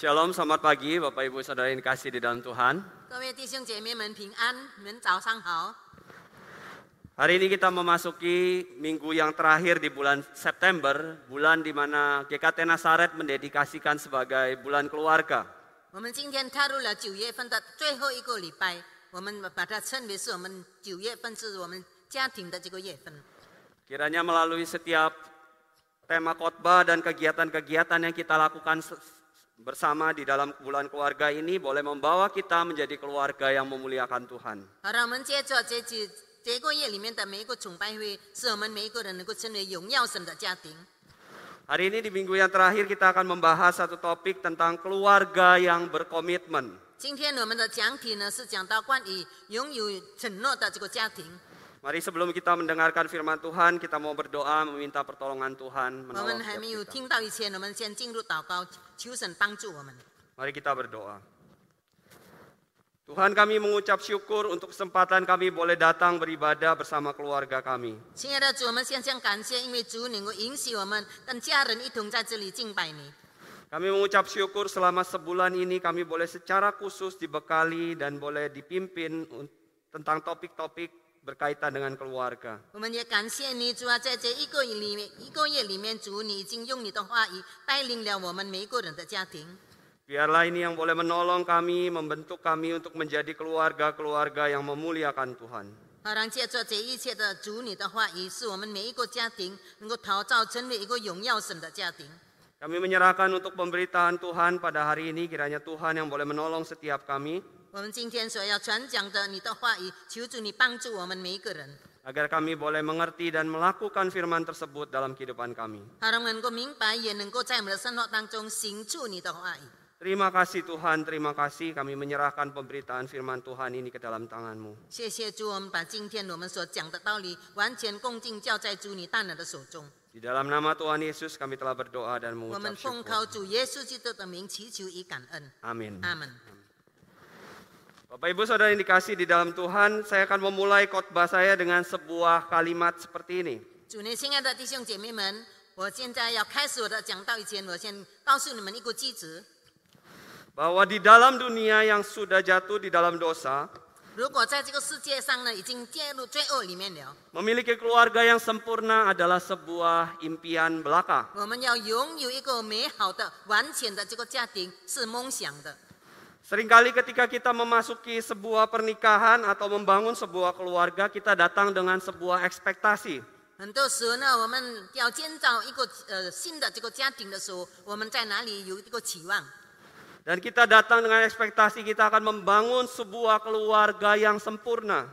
Shalom, selamat pagi Bapak Ibu Saudara yang kasih di dalam Tuhan. Hari ini kita memasuki minggu yang terakhir di bulan September, bulan di mana GKT Nasaret mendedikasikan sebagai bulan keluarga. Kiranya melalui setiap tema khotbah dan kegiatan-kegiatan yang kita lakukan bersama di dalam bulan keluarga ini boleh membawa kita menjadi keluarga yang memuliakan Tuhan. 好，让我们接着这几这个月里面的每一个崇拜会，使我们每一个人能够成为荣耀神的家庭。 Hari ini di minggu yang terakhir kita akan membahas satu topik tentang keluarga yang berkomitmen. 今天我们的讲题呢是讲到关于拥有承诺的这个家庭。 Mari sebelum kita mendengarkan firman Tuhan, kita mau berdoa meminta pertolongan Tuhan menolong kita. Mari kita berdoa. Tuhan kami mengucap syukur untuk kesempatan kami boleh datang beribadah bersama keluarga kami. Kami mengucap syukur selama sebulan ini kami boleh secara khusus dibekali dan boleh dipimpin tentang topik-topik berkaitan dengan keluarga. 我们也感谢你，主啊，在这一个月里面，一个月里面，主你已经用你的话语带领了我们每一个人的家庭。 Biarlah ini yang boleh menolong kami, membentuk kami untuk menjadi keluarga-keluarga yang memuliakan Tuhan. 好，让借着这一切的主你的话语，使我们每一个家庭能够陶造成为一个荣耀神的家庭。 Kami menyerahkan untuk pemberitaan Tuhan pada hari ini, kiranya Tuhan yang boleh menolong setiap kami, 我们今天所要传讲的你的话语，求主你帮助我们每一个人， agar kami boleh mengerti dan melakukan firman tersebut dalam kehidupan kami. 好让我们能够明白，也能够在我们的生活当中行出你的话语。 Terima kasih Tuhan, terima kasih kami menyerahkan pemberitaan firman Tuhan ini ke dalam tangan-Mu. 谢谢主，我们把今天我们所讲的道理完全恭敬交在主你大能的手中。 Di dalam nama Tuhan Yesus kami telah berdoa dan 我 mengucap 们奉 syukur. 靠主耶稣基督的名祈求与感恩， Amin. 阿门。 Bapak Ibu Saudara yang dikasih di dalam Tuhan, saya akan memulai khotbah saya dengan sebuah kalimat seperti ini. 主内亲爱的弟兄姐妹们，我现在要开始我的讲道以前，我先告诉你们一个机制： Bahwa di dalam dunia yang sudah jatuh di dalam dosa, 如果在这个世界上呢，已经介入罪恶里面了， memiliki keluarga yang sempurna adalah sebuah impian belaka. 我们要拥有一个美好的、完全的这个家庭是梦想的。 Seringkali ketika kita memasuki sebuah pernikahan atau membangun sebuah keluarga, kita datang dengan sebuah ekspektasi. Dan kita datang dengan ekspektasi kita akan membangun sebuah keluarga yang sempurna.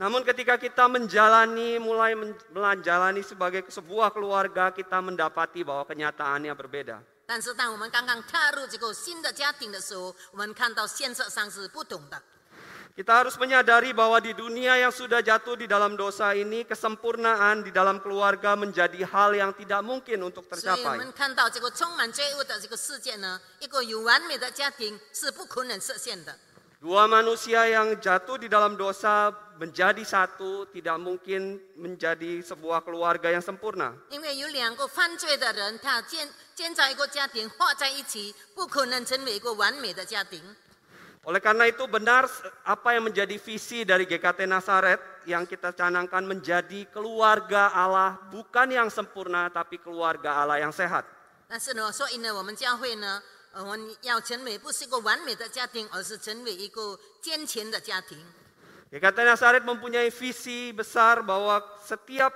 Namun ketika kita menjalani, mulai menjalani sebagai sebuah keluarga, kita mendapati bahwa kenyataannya berbeda. 但是当我们刚刚踏入这个新的家庭的时候，我们看到现实上是不同的。 Kita harus menyadari bahwa di dunia yang sudah jatuh di dalam dosa ini, kesempurnaan di dalam keluarga menjadi hal yang tidak mungkin untuk 所以我 tercapai. 们看到这个充满罪恶的这个世界呢，一个有完美的家庭是不可能实现的。 Dua manusia yang jatuh di dalam dosa menjadi satu tidak mungkin menjadi sebuah keluarga yang sempurna. 因为有两个犯罪的人，他建 建造一个家庭合在一起，不可能成为一个完美的家庭。 Oleh karena itu benar apa yang menjadi visi dari GKT Nasaret yang kita canangkan menjadi keluarga Allah bukan yang sempurna tapi keluarga Allah yang sehat. 但是呢，所以呢，我们教会呢，呃我们要成为不是一个完美的家庭，而是成为一个健全的家庭。 GKT Nasaret mempunyai visi besar bahwa setiap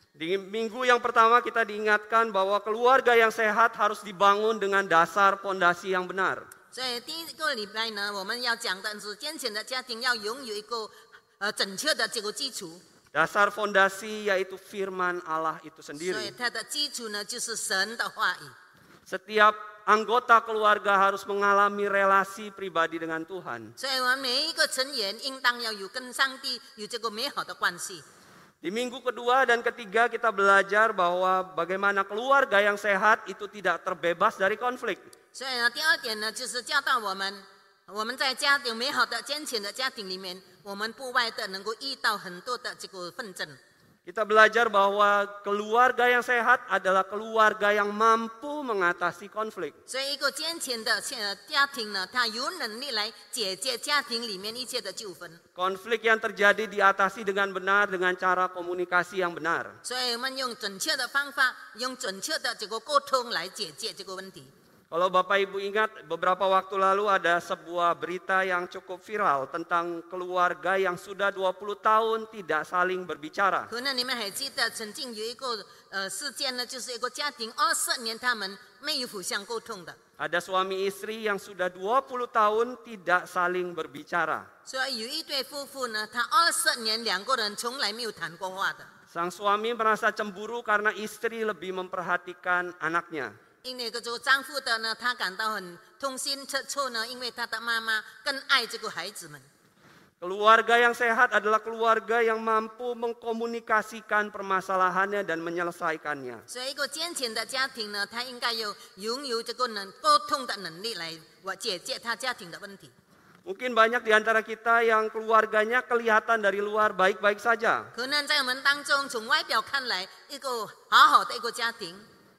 好，让我们拥有一个健全的家庭呢。我们在这一个月里面，每一个礼拜都讲出了关于怎样子成为一个健全的家庭。 Di minggu yang pertama kita diingatkan bahwa keluarga yang sehat harus dibangun dengan dasar pondasi yang benar. 所以第一个礼拜呢，我们要讲的是健全的家庭要拥有一个呃正确的这个基础。 Dasar fondasi yaitu firman Allah itu 所以 sendiri. 它的基础呢，就是神的话语。 Setiap anggota keluarga harus mengalami relasi pribadi dengan Tuhan. 所以我们每一个成员应当要有跟上帝有这个美好的关系。 Di minggu kedua dan ketiga kita belajar bahwa bagaimana keluarga yang sehat itu tidak terbebas dari konflik. 所 kita belajar bahwa keluarga yang sehat adalah keluarga yang mampu mengatasi konflik. Konflik yang terjadi diatasi dengan benar dengan cara komunikasi yang benar. Kalau Bapak Ibu ingat beberapa waktu lalu ada sebuah berita yang cukup viral tentang keluarga yang sudah 20 tahun tidak saling berbicara. Ada suami istri yang sudah 20 tahun tidak saling berbicara. Sang suami merasa cemburu karena istri lebih memperhatikan anaknya. 因为这个丈夫的呢，他感到很痛心切挫呢，因为他的妈妈更爱这个孩子们。 Keluarga yang sehat adalah keluarga yang mampu mengkomunikasikan permasalahannya dan menyelesaikannya. 所以，一个健全的家庭呢，他应该有拥有这个能沟通的能力来我解决他家庭的问题。 Mungkin banyak di antara kita yang keluarganya kelihatan dari luar baik-baik saja.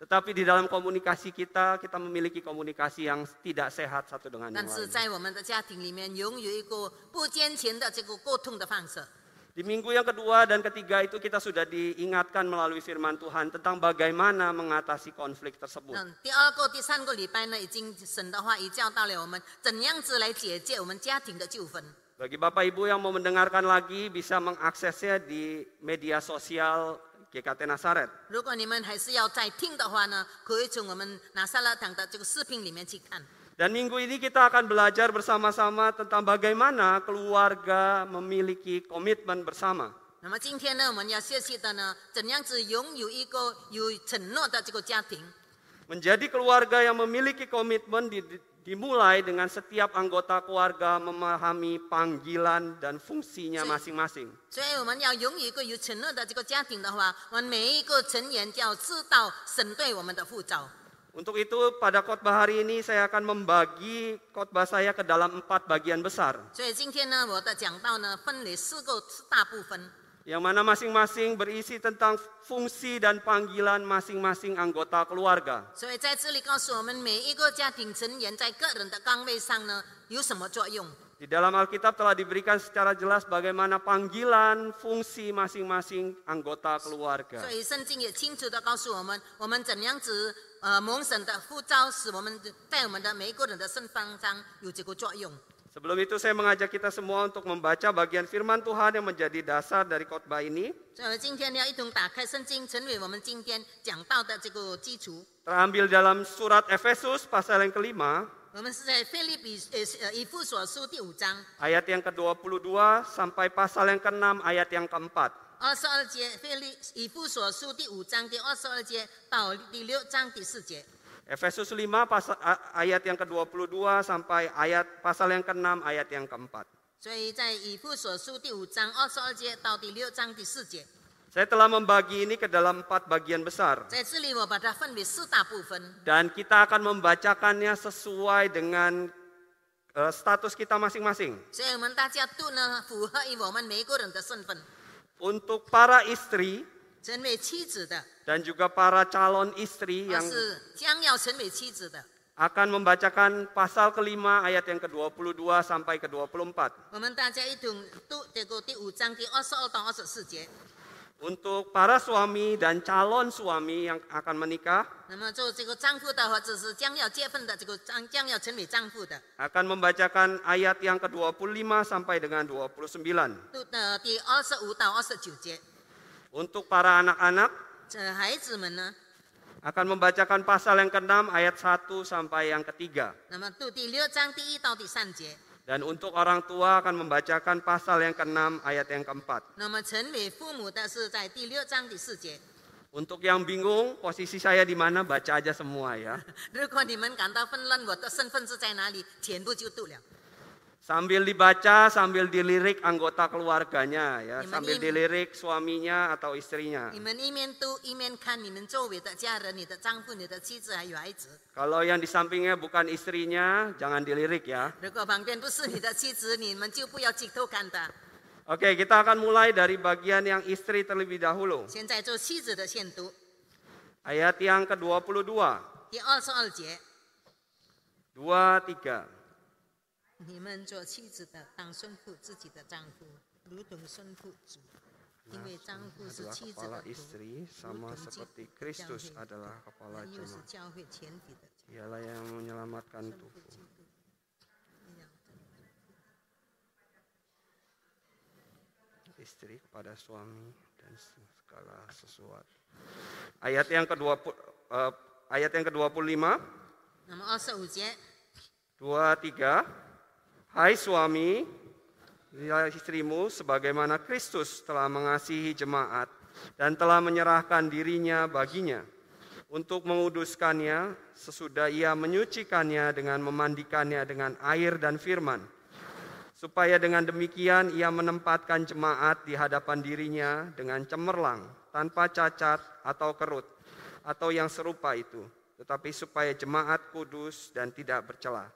Tetapi di dalam komunikasi kita, kita memiliki komunikasi yang tidak sehat satu dengan yang lain. Di minggu yang kedua dan ketiga itu kita sudah diingatkan melalui firman Tuhan tentang bagaimana mengatasi konflik tersebut. Bagi Bapak Ibu yang mau mendengarkan lagi bisa mengaksesnya di media sosial GKT Nasaret. 如果你们还是要再听的话呢，可以从我们拿撒勒堂的这个视频里面去看。 Dan minggu ini kita akan belajar bersama-sama tentang bagaimana keluarga memiliki komitmen bersama. 那么今天呢，我们要学习的呢，怎样子拥有一个有承诺的这个家庭。 Menjadi keluarga yang memiliki komitmen di- di- dimulai dengan setiap anggota keluarga memahami panggilan dan fungsinya Sih. masing-masing. 所以我们要拥有一个有承诺的这个家庭的话，我们每一个成员就要知道神对我们的呼召。 Untuk itu pada khotbah hari ini saya akan membagi khotbah saya ke dalam empat bagian besar. 所以今天呢，我的讲道呢分为四个大部分， yang mana masing-masing berisi tentang fungsi dan panggilan masing-masing anggota keluarga. Di dalam Alkitab telah diberikan secara jelas bagaimana panggilan fungsi masing-masing anggota keluarga. Uh, 以圣经也清楚的告诉我们，我们怎样子呃蒙神的呼召，使我们在我们的每一个人的身份上有这个作用。 Sebelum itu saya mengajak kita semua untuk membaca bagian firman Tuhan yang menjadi dasar dari khotbah ini. 所以今天要一同打开圣经，成为我们今天讲到的这个基础。 Terambil dalam surat Efesus pasal yang kelima 我们是在腓立比呃呃以父所书第五章 ayat yang ke-22 sampai pasal yang ke-6 ayat yang keempat. 二十二节，腓立以父所书第五章第二十二节到第六章第四节。 Efesus 5 pasal, ayat yang ke-22 sampai ayat pasal yang ke-6 ayat yang ke-4. Saya telah membagi ini ke dalam empat bagian besar. Dan kita akan membacakannya sesuai dengan uh, status kita masing-masing. Untuk para istri, dan juga para calon istri yang akan membacakan pasal kelima ayat yang ke-22 sampai ke-24. Untuk para suami dan calon suami yang akan menikah akan membacakan ayat yang ke-25 sampai dengan 29. Untuk para anak-anak akan membacakan pasal yang ke-6 ayat 1 sampai yang ketiga. Dan untuk orang tua akan membacakan pasal yang ke-6 ayat yang keempat. Untuk yang bingung posisi saya di mana baca aja semua ya. Sambil dibaca, sambil dilirik anggota keluarganya ya, sambil dilirik suaminya atau istrinya. Kalau yang di sampingnya bukan istrinya, jangan dilirik ya. Oke, kita akan mulai dari bagian yang istri terlebih dahulu. Ayat yang ke-22. 2 3你们做妻子的，当顺服自己的丈夫，如同顺服主，因为丈夫是 adalah 妻子 kepala 的头， istri 如 sama 同基 seperti 督的教 Kristus 会， adalah kepala 他又是 jemaat. 教会全体的。 Dialah yang menyelamatkan 顺服 tubuh. 基督一样的 Istri kepada suami dan segala sesuatu. Ayat yang ke-20 eh, ayat yang ke-25, 那么二十五节， 2 3. Hai suami, istrimu sebagaimana Kristus telah mengasihi jemaat dan telah menyerahkan dirinya baginya untuk menguduskannya sesudah ia menyucikannya dengan memandikannya dengan air dan firman. Supaya dengan demikian ia menempatkan jemaat di hadapan dirinya dengan cemerlang tanpa cacat atau kerut atau yang serupa itu tetapi supaya jemaat kudus dan tidak bercela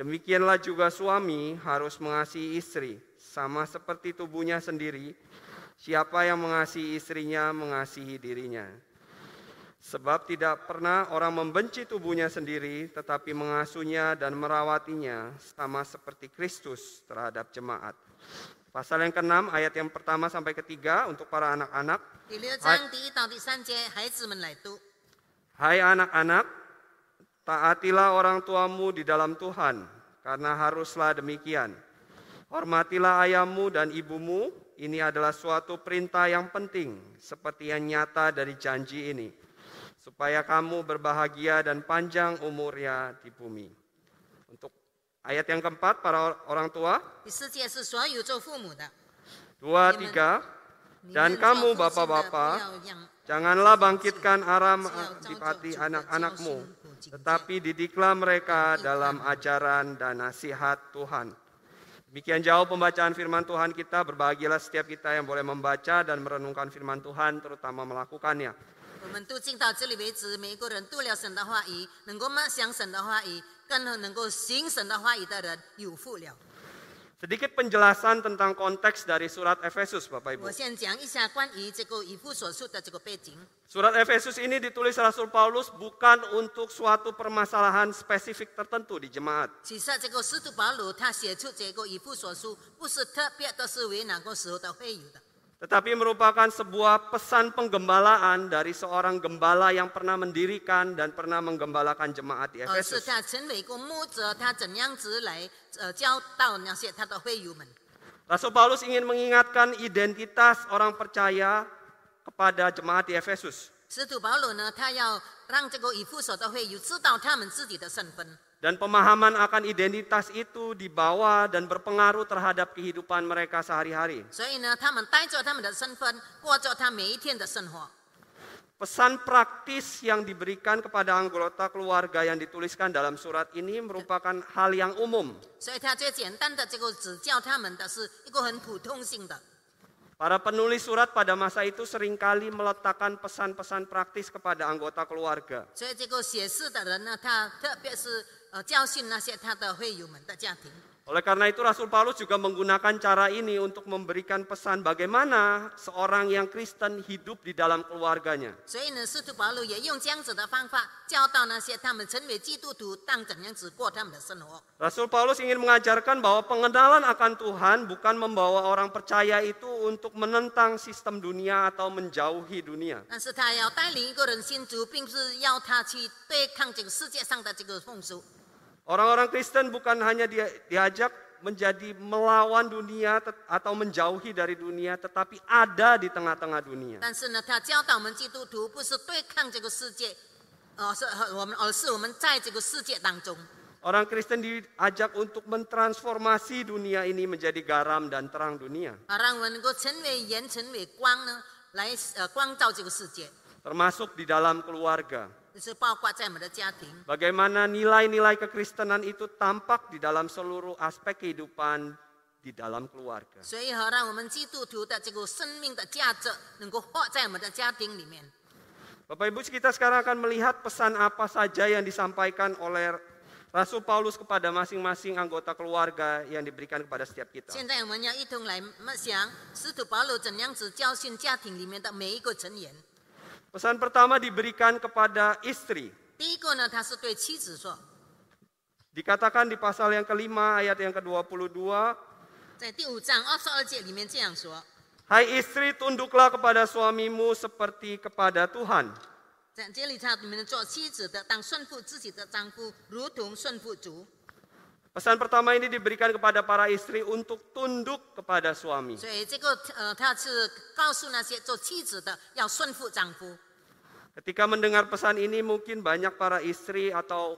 Demikianlah juga suami harus mengasihi istri, sama seperti tubuhnya sendiri. Siapa yang mengasihi istrinya, mengasihi dirinya. Sebab tidak pernah orang membenci tubuhnya sendiri, tetapi mengasuhnya dan merawatinya, sama seperti Kristus terhadap jemaat. Pasal yang keenam ayat yang pertama sampai ketiga untuk para anak-anak. Hai anak-anak, Taatilah orang tuamu di dalam Tuhan, karena haruslah demikian. Hormatilah ayahmu dan ibumu, ini adalah suatu perintah yang penting, seperti yang nyata dari janji ini, supaya kamu berbahagia dan panjang umurnya di bumi. Untuk ayat yang keempat, para orang tua. Dua, tiga. Dan kamu bapak-bapak, janganlah bangkitkan aram di hati anak-anakmu, tetapi didiklah mereka dalam ajaran dan nasihat Tuhan. Demikian jauh pembacaan firman Tuhan kita, berbahagialah setiap kita yang boleh membaca dan merenungkan firman Tuhan, terutama melakukannya. Sedikit penjelasan tentang konteks dari surat Efesus, Bapak Ibu. Surat Efesus ini ditulis Rasul Paulus bukan untuk suatu permasalahan spesifik tertentu di jemaat. Paulus, 其实这个使徒保罗他写出这个以父所书，不是特别的是为哪个时候的会有的， Tetapi merupakan sebuah pesan penggembalaan dari seorang gembala yang pernah mendirikan dan pernah menggembalakan jemaat di 而是 Efesus. 他成为一个牧者，他怎样子来呃教导那些他的会友们。 Rasul Paulus ingin mengingatkan identitas orang percaya kepada jemaat di Efesus 使徒保罗呢，他要让这个以父所的会友知道他们自己的身份， dan pemahaman akan identitas itu dibawa dan berpengaruh terhadap kehidupan mereka sehari-hari. 所以呢，他们带着他们的身份，过着他每一天的生活。 Pesan praktis yang diberikan kepada anggota keluarga yang dituliskan dalam surat ini merupakan hal yang umum. 所以他最简单的这个指教他们的是一个很普通性的。 Para penulis surat pada masa itu seringkali meletakkan pesan-pesan praktis kepada anggota keluarga. 所以这个写诗的人呢，他特别是 呃教训那些他的会友们的家庭。 Oleh karena itu Rasul Paulus juga menggunakan cara ini untuk memberikan pesan bagaimana seorang yang Kristen hidup di dalam keluarganya. 所以呢，使徒保罗也用这样子的方法教导那些他们成为基督徒当怎样子过他们的生活。 Rasul Paulus ingin mengajarkan bahwa pengenalan akan Tuhan bukan membawa orang percaya itu untuk menentang sistem dunia atau menjauhi dunia. Orang-orang Kristen bukan hanya diajak menjadi melawan dunia atau menjauhi dari dunia, tetapi ada di tengah-tengah dunia. Orang Kristen diajak untuk mentransformasi dunia ini menjadi garam dan terang dunia. Termasuk di dalam keluarga. Bagaimana nilai-nilai kekristenan itu tampak di dalam seluruh aspek kehidupan di dalam keluarga. Bapak Ibu kita sekarang akan melihat pesan apa saja yang disampaikan oleh Rasul Paulus kepada masing-masing anggota keluarga yang diberikan kepada setiap kita. Sekarang kita akan Pesan pertama diberikan kepada istri. Dikatakan di pasal yang kelima ayat yang ke-22. Hai istri, tunduklah kepada suamimu seperti kepada Tuhan. Dan Pesan pertama ini diberikan kepada para istri untuk tunduk kepada suami. 所以这个呃，他是告诉那些做妻子的要顺服丈夫。 Ketika mendengar pesan ini mungkin banyak para istri atau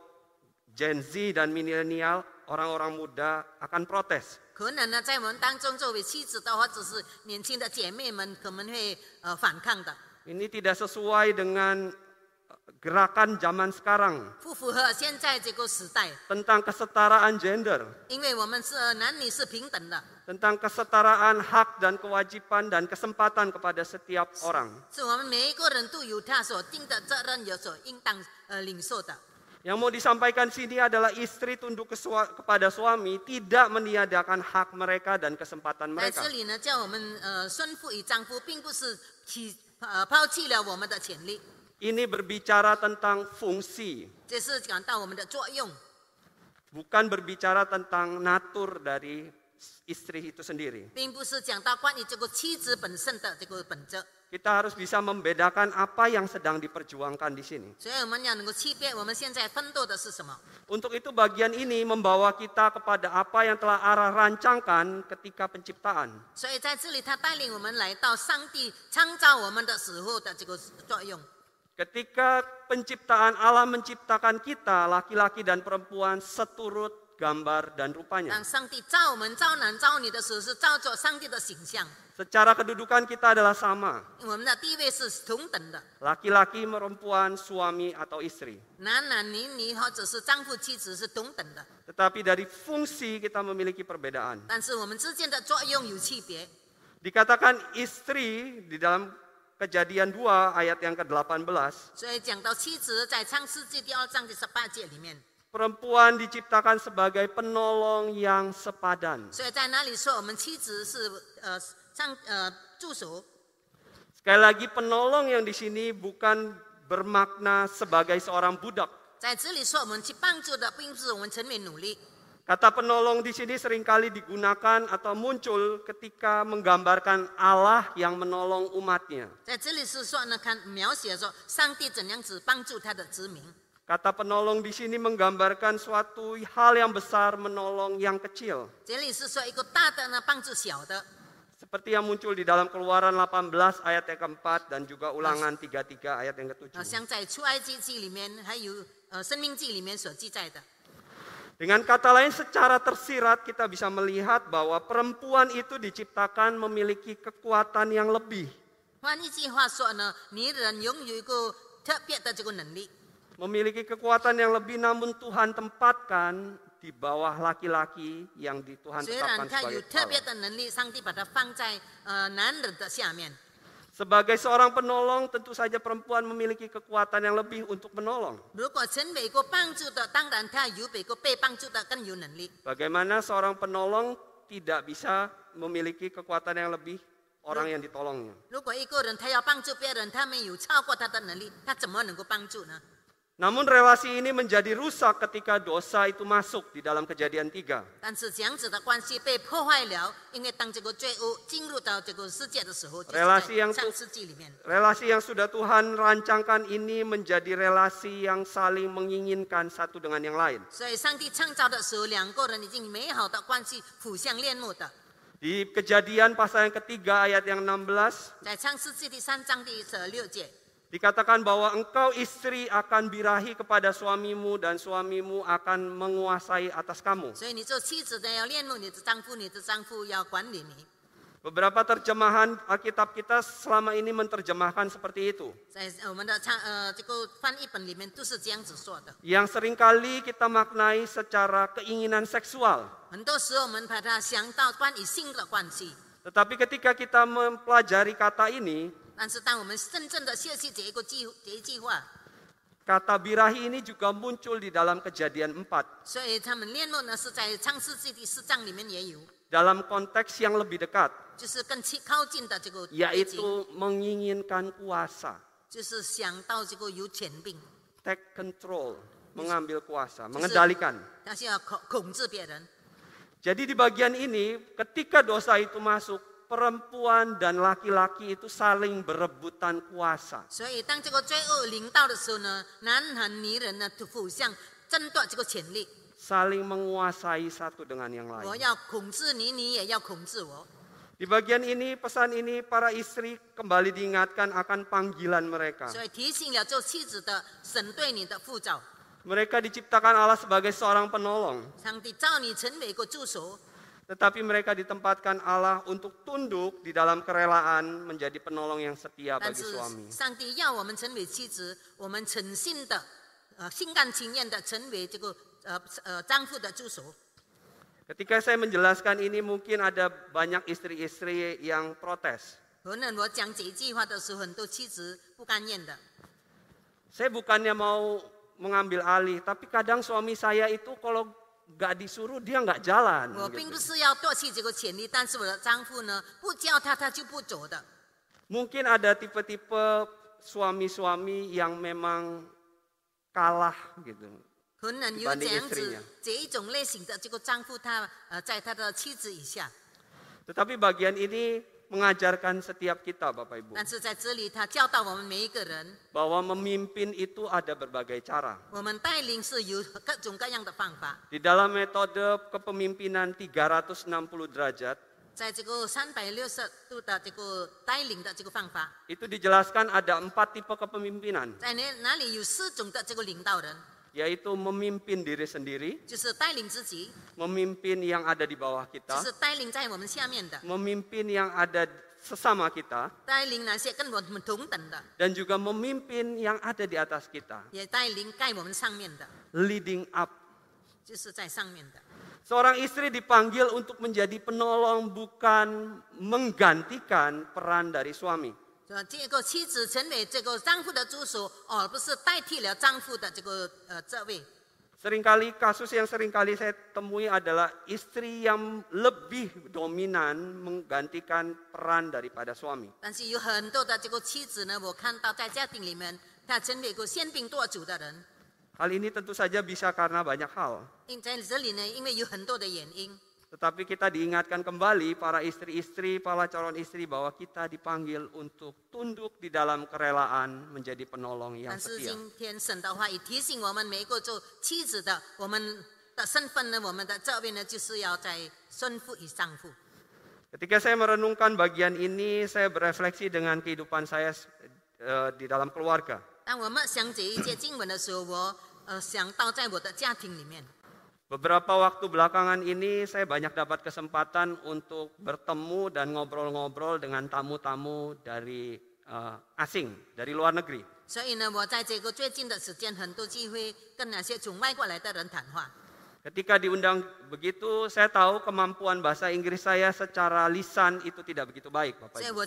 Gen Z dan milenial, orang-orang muda akan protes. 可能呢，在我们当中作为妻子的或者是年轻的姐妹们，可能会呃反抗的， Ini tidak sesuai dengan eh, gerakan zaman sekarang tentang kesetaraan gender. tentang kesetaraan hak dan kewajiban dan kesempatan kepada setiap orang. yang mau disampaikan sini adalah istri tunduk ke sua, kepada suami, tidak meniadakan hak mereka dan kesempatan mereka. Ini berbicara tentang fungsi. Bukan berbicara tentang natur dari istri itu sendiri. Kita harus bisa membedakan apa yang sedang diperjuangkan di sini. Untuk itu bagian ini membawa kita kepada apa yang telah Allah rancangkan ketika penciptaan. Ketika penciptaan Allah menciptakan kita laki-laki dan perempuan seturut gambar dan rupanya. Secara kedudukan kita adalah sama. Laki-laki, perempuan, suami atau istri. Tetapi dari fungsi kita memiliki perbedaan. Dikatakan istri di dalam kejadian 2 ayat yang ke-18. 所以讲到妻子，在创世纪第二章第十八节里面， Perempuan diciptakan sebagai penolong yang sepadan. 所以在那里说我们妻子是呃上呃助手， Sekali lagi penolong yang di sini bukan bermakna sebagai seorang budak. 在这里说我们去帮助的，并不是我们成为努力。 Kata penolong di sini sering kali digunakan atau muncul ketika menggambarkan Allah yang menolong umatnya. Kata penolong di sini menggambarkan suatu hal yang besar menolong yang kecil. Seperti yang muncul di dalam keluaran 18 ayat yang keempat dan juga ulangan 33 ayat yang ketujuh. Dengan kata lain, secara tersirat kita bisa melihat bahwa perempuan itu diciptakan memiliki kekuatan yang lebih. Memiliki kekuatan yang lebih, namun Tuhan tempatkan di bawah laki-laki yang di Tuhan tetapkan sebagai kepala. Sebagai seorang penolong, tentu saja perempuan memiliki kekuatan yang lebih untuk menolong. Bagaimana seorang penolong tidak bisa memiliki kekuatan yang lebih orang yang ditolongnya? Namun relasi ini menjadi rusak ketika dosa itu masuk di dalam kejadian tiga. Relasi yang, relasi yang sudah Tuhan rancangkan ini menjadi relasi yang saling menginginkan satu dengan yang lain. Di kejadian pasal yang ketiga ayat yang 16. Dikatakan bahwa engkau istri akan birahi kepada suamimu dan suamimu akan menguasai atas kamu. Beberapa terjemahan Alkitab kita selama ini menerjemahkan seperti itu. Yang sering kali kita maknai secara keinginan seksual. Tetapi ketika kita mempelajari kata ini, 但是当我们真正的学习这一个句这一句话， kata birahi ini juga muncul di dalam kejadian 4. 所以他们恋慕呢是在创世纪第四章里面也有， Dalam konteks yang lebih dekat, 就是更亲靠近的这个背景， yaitu menginginkan kuasa, 就是想到这个有权柄， take control, mengambil kuasa, mengendalikan. 他是要控控制别人。 Jadi di bagian ini, ketika dosa itu masuk, perempuan dan laki-laki itu saling berebutan kuasa. Saling menguasai satu dengan yang lain. Di bagian ini, pesan ini para istri kembali diingatkan akan panggilan mereka. Mereka diciptakan Allah sebagai seorang penolong tetapi mereka ditempatkan Allah untuk tunduk di dalam kerelaan menjadi penolong yang setia bagi suami. Ketika saya menjelaskan ini mungkin ada banyak istri-istri yang protes. Saya bukannya mau mengambil alih, tapi kadang suami saya itu kalau gak disuruh dia nggak jalan. Mungkin ada tipe-tipe suami-suami yang memang kalah gitu. Tetapi bagian ini mengajarkan setiap kita Bapak Ibu. Bahwa memimpin itu ada berbagai cara. Di dalam metode kepemimpinan 360 derajat itu dijelaskan ada empat tipe kepemimpinan yaitu memimpin diri sendiri, memimpin yang ada di bawah kita, memimpin yang ada sesama kita, dan juga memimpin yang ada di atas kita, leading up. Seorang istri dipanggil untuk menjadi penolong bukan menggantikan peran dari suami. 说这个妻子成为这个丈夫的助手，而不是代替了丈夫的这个呃这位。 Seringkali kasus yang seringkali saya temui adalah istri yang lebih dominan menggantikan peran daripada suami. 但是有很多的这个妻子呢，我看到在家庭里面，她成为一个喧宾夺主的人。 Hal ini tentu saja bisa karena banyak hal. 因在这里呢，因为有很多的原因， Tetapi kita diingatkan kembali para istri-istri, para calon istri bahwa kita dipanggil untuk tunduk di dalam kerelaan menjadi penolong yang 但是 setia. 今天神的话也提醒我们每一个做妻子的，我们的身份呢，我们的这边呢，就是要在顺服与丈夫。 Ketika saya merenungkan bagian ini, saya berefleksi dengan kehidupan saya eh, di dalam keluarga. 当我们想这一节经文的时候，我呃想到在我的家庭里面， Beberapa waktu belakangan ini saya banyak dapat kesempatan untuk bertemu dan ngobrol-ngobrol dengan tamu-tamu dari uh, asing, dari luar negeri. Ketika diundang begitu, saya tahu kemampuan bahasa Inggris saya secara lisan itu tidak begitu baik, Bapak. Ibu.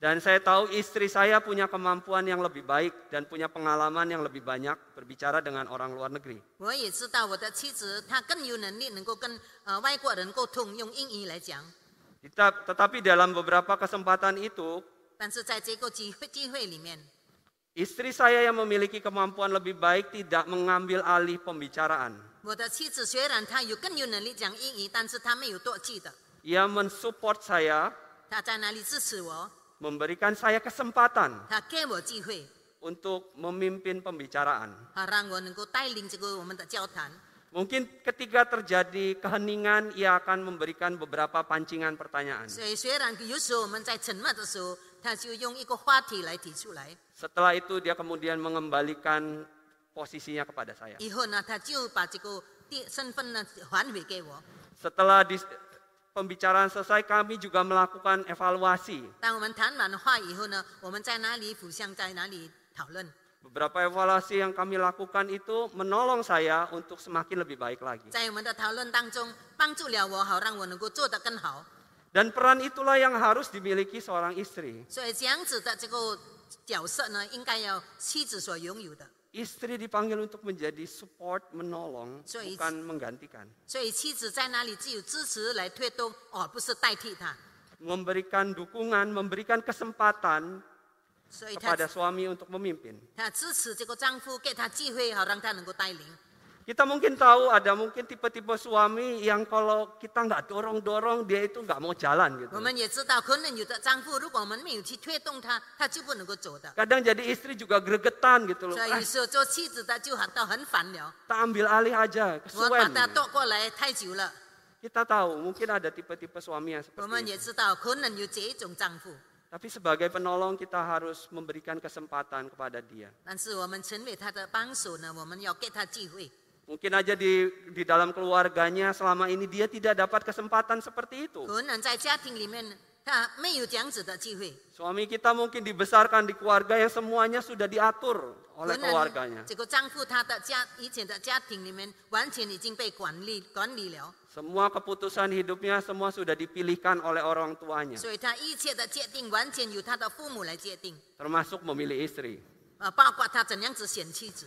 Dan saya tahu istri saya punya kemampuan yang lebih baik dan punya pengalaman yang lebih banyak berbicara dengan orang luar negeri. 我也知道我的妻子她更有能力能够跟呃外国人沟通，用英语来讲。 Kita- Tetapi dalam beberapa kesempatan itu, 但是在这个机会机会里面， istri saya yang memiliki kemampuan lebih baik tidak mengambil alih pembicaraan. 我的妻子虽然她有更有能力讲英语，但是她没有唾弃的， Ia mensupport saya, 她在那里支持我， memberikan saya kesempatan untuk memimpin pembicaraan. Mungkin ketika terjadi keheningan, ia akan memberikan beberapa pancingan pertanyaan. Setelah itu dia kemudian mengembalikan posisinya kepada saya. Setelah pembicaraan selesai, kami juga melakukan evaluasi. 当我们谈完话以后呢，我们在哪里互相在哪里讨论。 Beberapa evaluasi yang kami lakukan itu menolong saya untuk semakin lebih baik lagi. 在我们的讨论当中，帮助了我，好让我能够做得更好。 Dan peran itulah yang harus dimiliki seorang istri. 所以这样子的这个角色呢，应该要妻子所拥有的。 istri dipanggil untuk menjadi support menolong bukan menggantikan. Oh, memberikan dukungan, memberikan kesempatan kepada suami untuk memimpin. 他支持这个丈夫，给他机会，好让他能够带领。 Kita mungkin tahu ada mungkin tipe-tipe suami yang kalau kita nggak dorong-dorong dia itu nggak mau jalan gitu. 我们也知道，可能有的丈夫，如果我们没有去推动他，他就不能够走的。 Kadang jadi istri juga gregetan gitu loh. 所以 Ah, 有时候做妻子的就很到很烦了， kita ambil alih aja, 我把 kesuwen. 他夺过来太久了。 Kita tahu mungkin ada tipe-tipe suami yang 我们 seperti itu. 也知道，可能有这种丈夫， Tapi sebagai penolong kita harus memberikan kesempatan kepada dia. 但是我们成为他的帮手呢，我们要给他机会。 Mungkin aja di di dalam keluarganya selama ini dia tidak dapat kesempatan seperti itu. 可能在家庭里面，他没有这样子的机会。 Suami kita mungkin dibesarkan di keluarga yang semuanya sudah diatur 可 oleh 能 keluarganya. 这个丈夫他的家以前的家庭里面，完全已经被管理管理了， Semua keputusan hidupnya semua sudah dipilihkan oleh orang tuanya, 所以他一切的决定完全由他的父母来决定， termasuk memilih istri. 呃，包括他怎样子选妻子，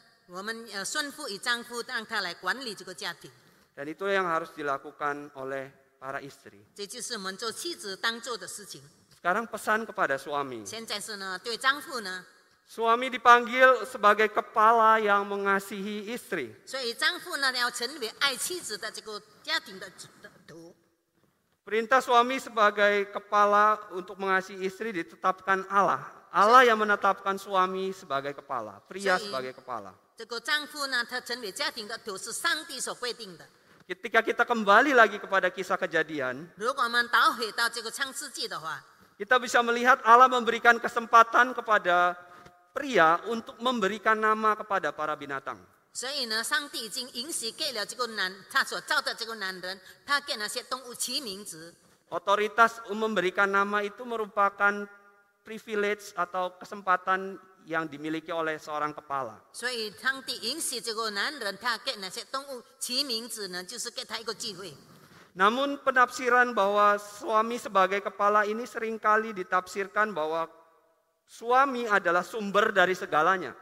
我们呃顺服于丈夫，让他来管理这个家庭， Dan itu yang harus dilakukan oleh para istri. 这就是我们做妻子当做的事情。 Sekarang pesan kepada suami. 现在是呢，对丈夫呢， Suami dipanggil sebagai kepala yang mengasihi istri. 所以丈夫呢要成为爱妻子的这个家庭的主的头。 Perintah suami sebagai kepala untuk mengasihi istri ditetapkan Allah. Allah yang menetapkan suami sebagai kepala, pria Jadi- sebagai kepala. 这个丈夫呢，他成为家庭的头是上帝所规定的。 Ketika kita kembali lagi kepada kisah kejadian, 如果我们倒回到这个创世纪的话， kita bisa melihat Allah memberikan kesempatan kepada pria untuk memberikan nama kepada para binatang. 所以呢，上帝已经允许给了这个男他所造的这个男人，他给那些动物起名字。 Otoritas memberikan nama itu merupakan privilege atau kesempatan yang dimiliki oleh seorang kepala. Namun penafsiran bahwa suami sebagai kepala ini sering kali ditafsirkan bahwa suami adalah sumber dari segalanya.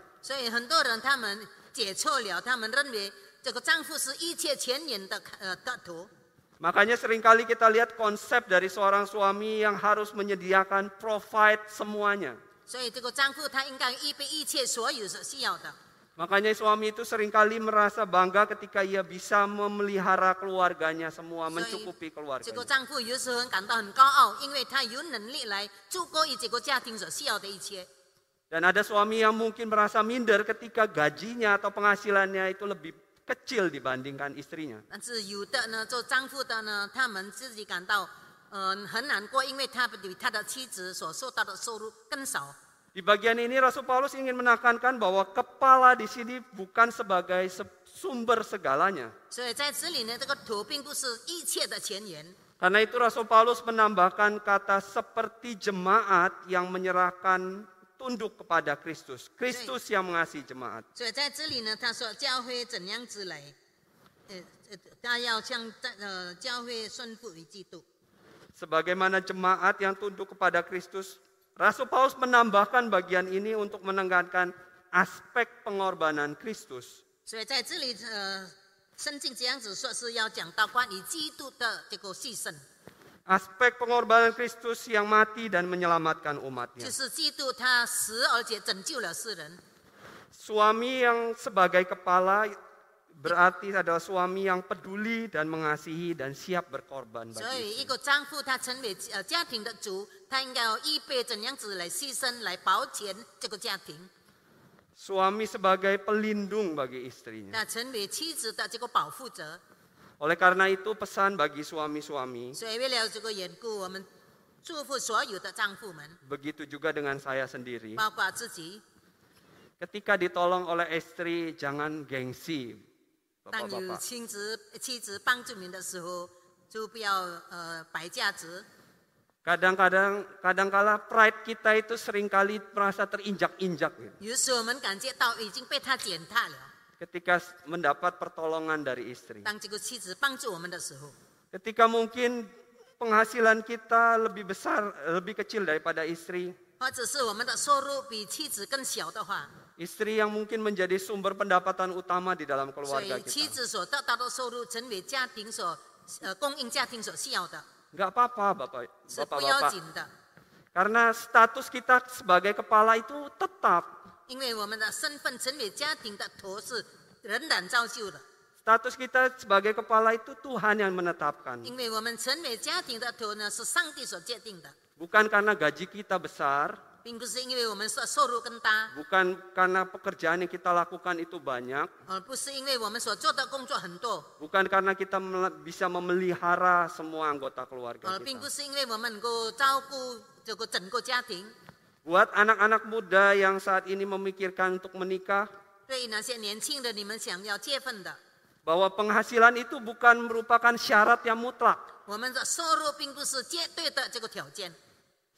Makanya sering kali kita lihat konsep dari seorang suami yang harus menyediakan provide semuanya. 所以这个丈夫他应该预备一切所有所需要的。 Makanya suami itu seringkali merasa bangga ketika ia bisa memelihara keluarganya semua, 所以 mencukupi 这个 keluarganya. 丈夫有时候感到很高傲，因为他有能力来足够于这个家庭所需要的一切。 Dan ada suami yang mungkin merasa minder ketika gajinya atau penghasilannya itu lebih kecil dibandingkan istrinya. 但是有的呢，做丈夫的呢，他们自己感到 嗯、呃很难过，因为他比他的妻子所受到的收入更少。 Di bagian ini Rasul Paulus ingin menekankan bahwa kepala di sini bukan sebagai se- sumber segalanya. 所以在这里呢，这个头并不是一切的前缘。 Karena itu Rasul Paulus menambahkan kata seperti jemaat yang menyerahkan tunduk kepada Kristus. Kristus yang mengasihi jemaat. Sebagaimana jemaat yang tunduk kepada Kristus, Rasul Paulus menambahkan bagian ini untuk menekankan aspek pengorbanan Kristus. 所以在这里，呃，圣经这样子说是要讲到关于基督的这个牺牲， Aspek pengorbanan Kristus yang mati dan menyelamatkan 就 umatnya. 是基督他死而且拯救了世人。 Suami yang sebagai kepala berarti adalah suami yang peduli dan mengasihi dan siap berkorban bagi istri. Suami sebagai pelindung bagi istrinya. Oleh karena itu pesan bagi suami-suami. Begitu juga dengan saya sendiri. Ketika ditolong oleh istri, jangan gengsi 当有 Bapak-bapak. 妻子妻子帮助你的时候，就不要呃摆架子。 Kadang-kadang, kadangkala pride kita itu seringkali merasa terinjak-injak gitu. 有时我们感觉到已经被他践踏了。 Ketika mendapat pertolongan dari istri. 当这个妻子帮助我们的时候， Ketika mungkin penghasilan kita lebih besar, lebih kecil daripada istri. 或者是我们的收入比妻子更小的话， istri yang mungkin menjadi sumber pendapatan utama di dalam keluarga kita. Enggak apa-apa Bapak, Bapak-Bapak. Karena status kita sebagai kepala itu tetap. Status kita sebagai kepala itu Tuhan yang menetapkan. Bukan karena gaji kita besar. Bukan karena pekerjaan yang kita lakukan itu banyak. Bukan karena kita bisa memelihara semua anggota keluarga kita. Buat anak-anak muda yang saat ini memikirkan untuk menikah. Bahwa penghasilan itu bukan merupakan syarat yang mutlak.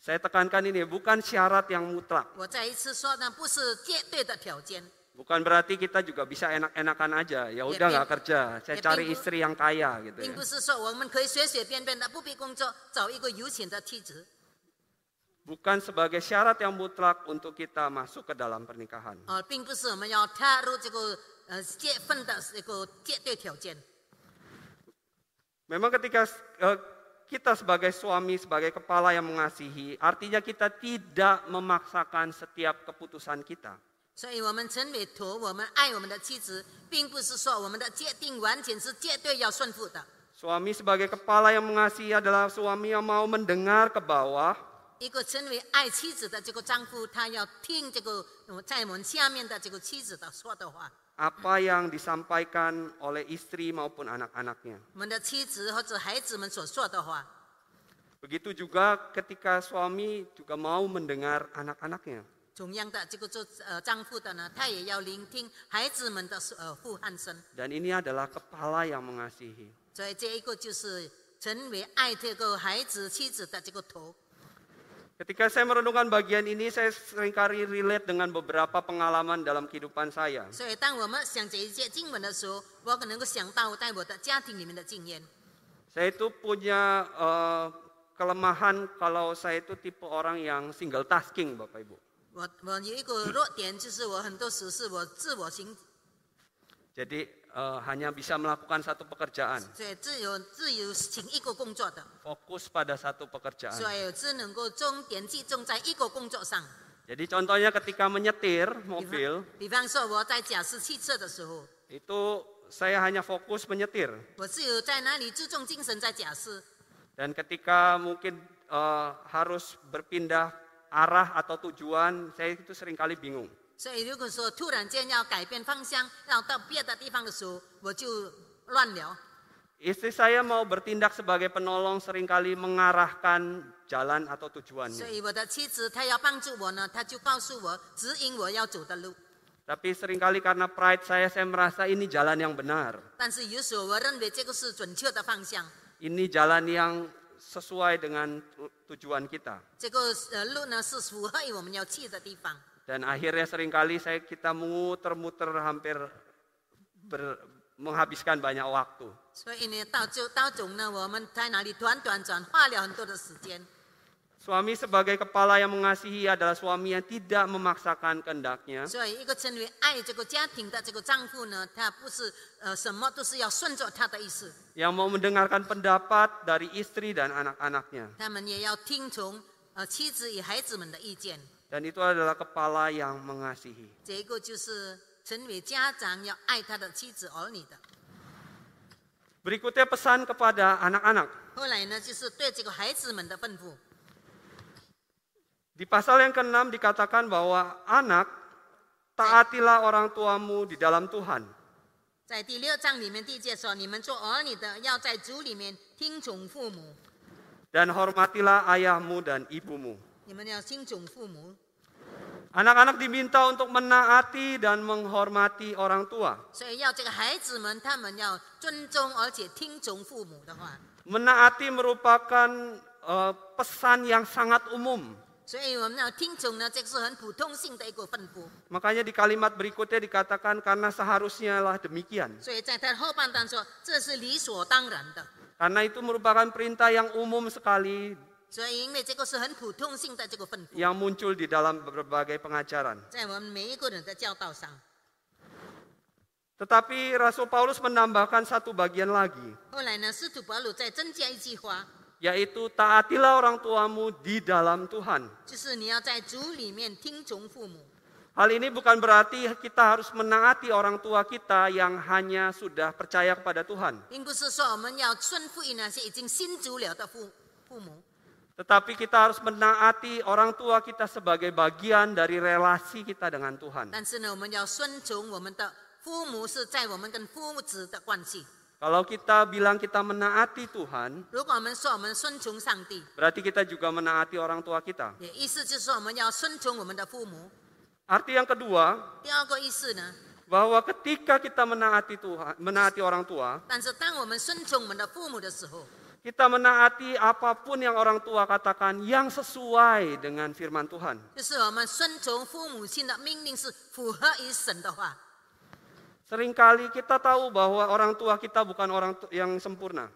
Saya tekankan ini bukan syarat yang mutlak. Bukan berarti kita juga bisa enak-enakan aja. Ya udah ya, nggak kerja, ya, saya cari istri yang kaya gitu ya. Bukan sebagai syarat yang mutlak untuk kita masuk ke dalam pernikahan. Oh, Memang ketika eh, kita sebagai suami, sebagai kepala yang mengasihi, artinya kita tidak memaksakan setiap keputusan kita. 所以，我们成为头，我们爱我们的妻子，并不是说我们的决定完全是绝对要顺服的。 Suami sebagai kepala yang mengasihi adalah suami yang mau mendengar ke bawah, 一个成为爱妻子的这个丈夫，他要听这个呃在我们下面的这个妻子的说的话。 apa yang disampaikan oleh istri maupun anak-anaknya. 我们的妻子或者孩子们所说的话， Begitu juga ketika suami juga mau mendengar anak-anaknya. 同样的，这个做呃丈夫的呢，他也要聆听孩子们的呃呼喊声。 Dan ini adalah kepala yang mengasihi. 所以这一个就是成为爱这个孩子、妻子的这个头。 Ketika saya merenungkan bagian ini, saya sering kali relate dengan beberapa pengalaman dalam kehidupan saya. Saya itu punya uh, kelemahan kalau saya itu tipe orang yang single tasking, Bapak Ibu. Jadi uh, hanya bisa melakukan satu pekerjaan. Fokus pada satu pekerjaan. Jadi contohnya ketika menyetir mobil, itu saya hanya fokus menyetir. Dan ketika mungkin uh, harus berpindah arah atau tujuan, saya itu sering kali bingung. 所以如果说突然间要改变方向，要到别的地方的时候，我就乱了。 Istri saya mau bertindak sebagai penolong seringkali mengarahkan jalan atau 所 tujuannya. 以我的妻子她要帮助我呢，她就告诉我指引我要走的路。 Tapi seringkali karena pride saya, saya merasa ini jalan yang benar. 但是有时候我认为这个是准确的方向， Ini jalan yang sesuai dengan tu- tujuan kita. 这个呃路呢是符合于我们要去的地方。 Dan akhirnya sering kali saya kita muter-muter hampir ber, menghabiskan banyak waktu. Suami sebagai kepala yang mengasihi adalah suami yang tidak memaksakan kehendaknya. Yang mau mendengarkan pendapat dari istri dan anak-anaknya. 他们也要听从呃妻子与孩子们的意见。 Dan itu adalah kepala yang mengasihi. 这一个就是成为家长要爱他的妻子儿女的。 Berikutnya pesan kepada anak-anak. 后来呢，就是对这个孩子们的吩咐。 Di pasal yang ke-6 dikatakan bahwa anak taatilah orang tuamu di dalam Tuhan. 在第六章里面第一节说：“你们做儿女的，要在主里面听从父母， Dan hormatilah ayahmu dan ibumu. Anak-anak diminta untuk menaati dan menghormati orang tua. Menaati merupakan uh, pesan yang sangat umum. Makanya di kalimat berikutnya dikatakan karena seharusnya lah demikian. Karena itu merupakan perintah yang umum sekali yang muncul di dalam berbagai pengajaran. Tetapi Rasul Paulus menambahkan satu bagian lagi. Yaitu taatilah orang tuamu di dalam Tuhan. Hal ini bukan berarti kita harus menaati orang tua kita yang hanya sudah percaya kepada Tuhan. Tetapi kita harus menaati orang tua kita sebagai bagian dari relasi kita dengan Tuhan. Kalau kita bilang kita menaati Tuhan, berarti kita juga menaati orang tua kita. Arti yang kedua, bahwa ketika kita menaati Tuhan, menaati orang tua, kita menaati apa pun yang orang tua katakan yang sesuai dengan firman Tuhan. Seringkali kita tahu bahwa orang tua kita bukan orang yang sempurna.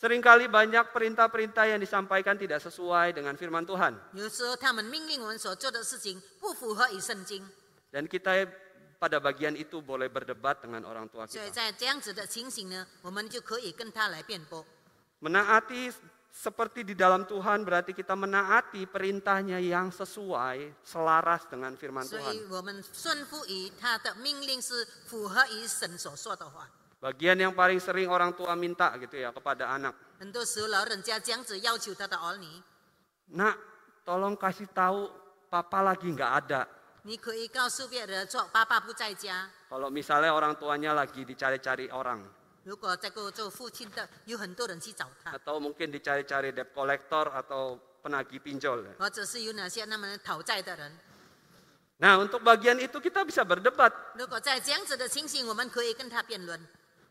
Seringkali banyak perintah-perintah yang disampaikan tidak sesuai dengan firman Tuhan. Dan kita pada bagian itu boleh berdebat dengan orang tua kita. Menaati seperti di dalam Tuhan berarti kita menaati perintahnya yang sesuai selaras dengan firman Tuhan. Bagian yang paling sering orang tua minta gitu ya kepada anak. Nak, tolong kasih tahu papa lagi nggak ada. 你可以告诉别人说爸爸不在家。 Kalau misalnya orang tuanya lagi dicari-cari orang. 如果这个做父亲的有很多人去找他， Atau mungkin dicari-cari debt collector atau penagih pinjol. 或者是有哪些那么讨债的人。 Nah untuk bagian itu kita bisa berdebat. 如果在这样子的情形，我们可以跟他辩论。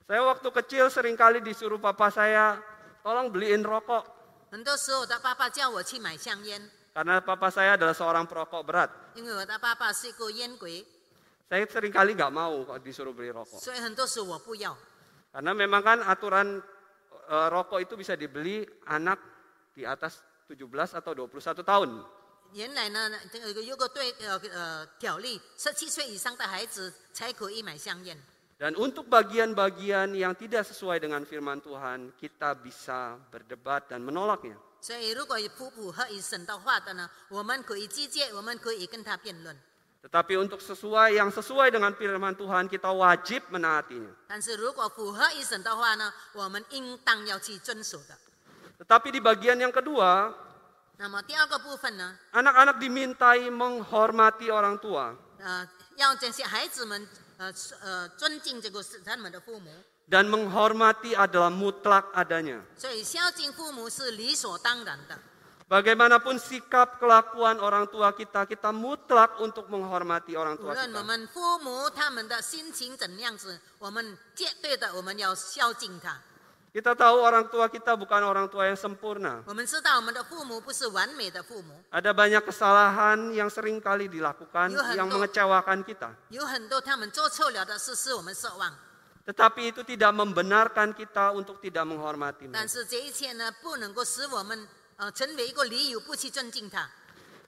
Saya waktu kecil seringkali disuruh papa saya, tolong beliin rokok. 很多时候我的爸爸叫我去买香烟， Karena papa saya adalah seorang perokok berat. 因为我的爸爸是一个烟鬼， Saya seringkali nggak mau kalau disuruh beli rokok. 所以很多时候我不要。 Karena memang kan aturan eh, rokok itu bisa dibeli anak di atas 17 atau 21 tahun. 原来呢，这个有个对呃呃条例，十七岁以上的孩子才可以买香烟。 Dan untuk bagian-bagian yang tidak sesuai dengan firman Tuhan, kita bisa berdebat dan menolaknya. 所以如果不符合于神的话的呢，我们可以直接，我们可以跟他辩论。 Tetapi untuk sesuai yang sesuai dengan firman Tuhan, kita wajib menaatinya. 但是如果符合于神的话呢，我们应当要去遵守的。 Tetapi di bagian yang kedua, 那么第二个部分呢， anak-anak dimintai menghormati orang tua dan menghormati adalah mutlak adanya. Bagaimanapun sikap kelakuan orang tua kita, kita mutlak untuk menghormati orang tua kita. Kita tahu orang tua kita bukan orang tua yang sempurna. Ada banyak kesalahan yang sering kali dilakukan yang mengecewakan kita. Tetapi itu tidak membenarkan kita untuk tidak menghormati mereka.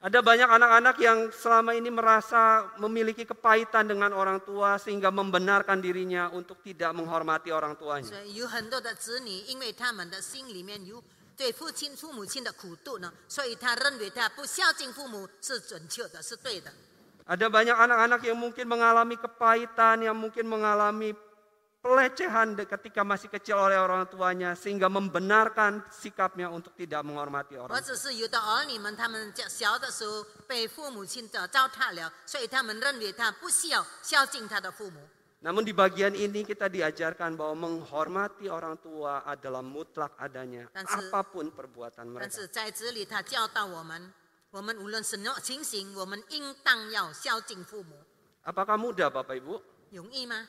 Ada banyak anak-anak yang selama ini merasa memiliki kepahitan dengan orang tua sehingga membenarkan dirinya untuk tidak menghormati orang tuanya. Ada banyak anak-anak yang mungkin mengalami kepahitan, yang mungkin mengalami pelecehan de- ketika masih kecil oleh orang tuanya sehingga membenarkan sikapnya untuk tidak menghormati 或 orang 者是有的儿女们，他们在小的时候被父母亲的糟蹋了，所以他们认为他不需要孝敬他的父母。 Namun di bagian ini kita diajarkan bahwa menghormati orang tua adalah mutlak adanya Dan se- apapun perbuatan 但 mereka. 是在这里，他教导我们，我们无论什么情形，我们应当要孝敬父母。 Apakah mudah Bapak Ibu? 容易吗？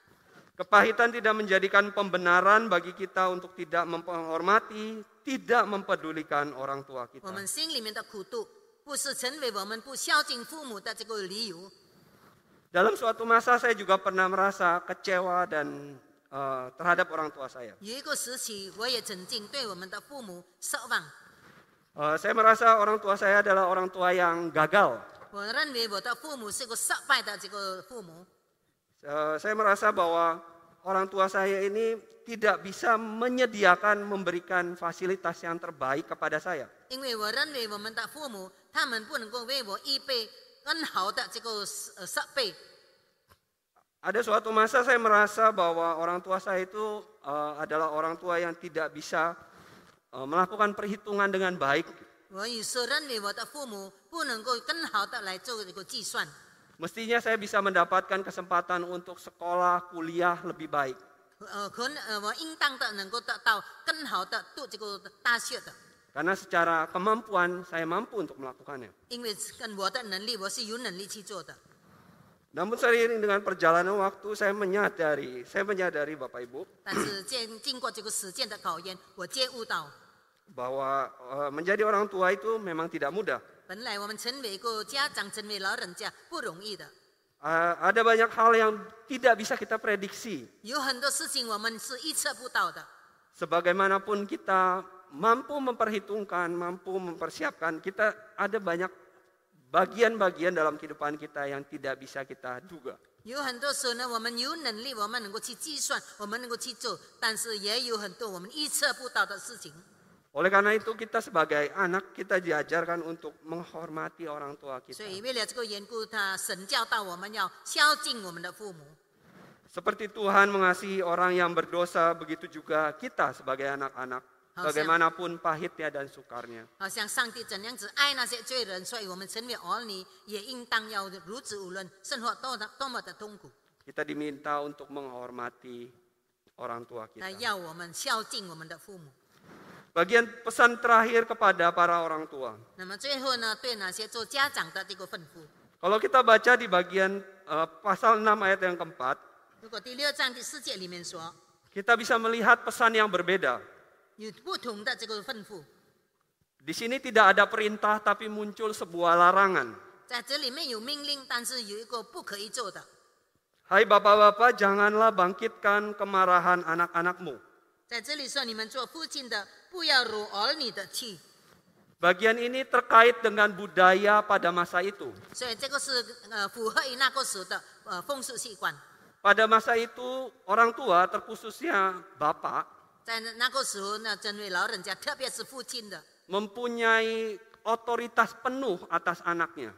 Kepahitan tidak menjadikan pembenaran bagi kita untuk tidak menghormati, tidak mempedulikan orang tua kita. Dalam suatu masa saya juga pernah merasa kecewa dan uh, terhadap orang tua saya. Uh, saya merasa orang tua saya adalah orang tua yang gagal. Uh, saya merasa bahwa orang tua saya ini tidak bisa menyediakan memberikan fasilitas yang terbaik kepada saya. 因为我认为我们的父母，他们不能够为我预备更好的这个呃设备。 Ada suatu masa saya merasa bahwa orang tua saya itu eh, adalah orang tua yang tidak bisa eh, melakukan perhitungan dengan baik. 我有时认为我的父母不能够更好的来做这个计算。 Mestinya saya bisa mendapatkan kesempatan untuk sekolah, kuliah lebih baik. Karena secara kemampuan saya mampu untuk melakukannya. Namun seiring dengan perjalanan waktu saya menyadari, saya menyadari Bapak Ibu. bahwa menjadi orang tua itu memang tidak mudah. 本来我们成为一个家长，成为老人家不容易的， Eh, ada banyak hal yang tidak bisa kita prediksi. 有很多事情我们是预测不到的。 Sebagaimanapun kita mampu memperhitungkan, mampu mempersiapkan, kita ada banyak bagian-bagian dalam kehidupan kita yang tidak bisa kita duga. 有很多时候呢，我们有能力，我们能够去计算，我们能够去做，但是也有很多我们预测不到的事情。 oleh karena itu kita sebagai anak kita diajarkan untuk menghormati orang tua kita. Seperti Tuhan mengasihi orang yang berdosa, begitu juga kita sebagai anak-anak. Bagaimanapun pahitnya dan sukarnya. Kita diminta untuk menghormati orang tua kita bagian pesan terakhir kepada para orang tua. Kalau kita baca di bagian uh, pasal 6 ayat yang keempat, kita bisa melihat pesan yang berbeda. Di sini tidak ada perintah tapi muncul sebuah larangan. Hai bapak-bapak, janganlah bangkitkan kemarahan anak-anakmu. 在这里说，你们做父亲的不要惹儿女的气， Bagian ini terkait dengan budaya pada masa itu. 所以这个是呃符合于那个时的呃风俗习惯。 Pada masa itu orang tua terkhususnya bapak 在那那个时候呢，针对老人家，特别是父亲的， mempunyai otoritas penuh atas anaknya.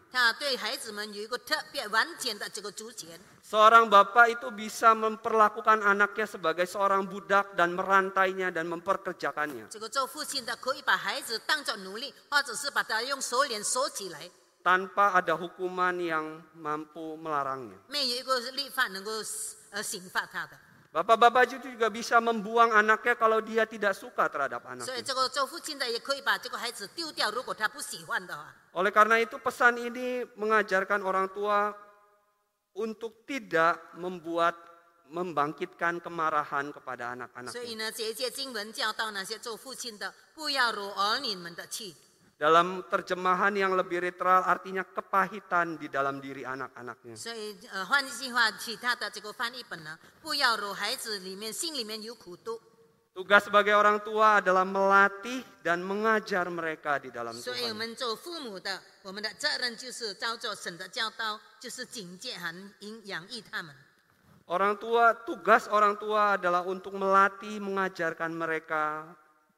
Seorang bapak itu bisa memperlakukan anaknya sebagai seorang budak dan merantainya dan memperkerjakannya. Tanpa ada hukuman yang mampu melarangnya. Bapak-bapak itu juga bisa membuang anaknya kalau dia tidak suka terhadap anaknya. Oleh karena itu pesan ini mengajarkan orang tua untuk tidak membuat membangkitkan kemarahan kepada anak-anak. Dalam terjemahan yang lebih literal artinya kepahitan di dalam diri anak-anaknya. Eh, tugas sebagai orang tua adalah melatih dan mengajar mereka di dalam Tuhan. Orang tua, tugas orang tua adalah untuk melatih, mengajarkan mereka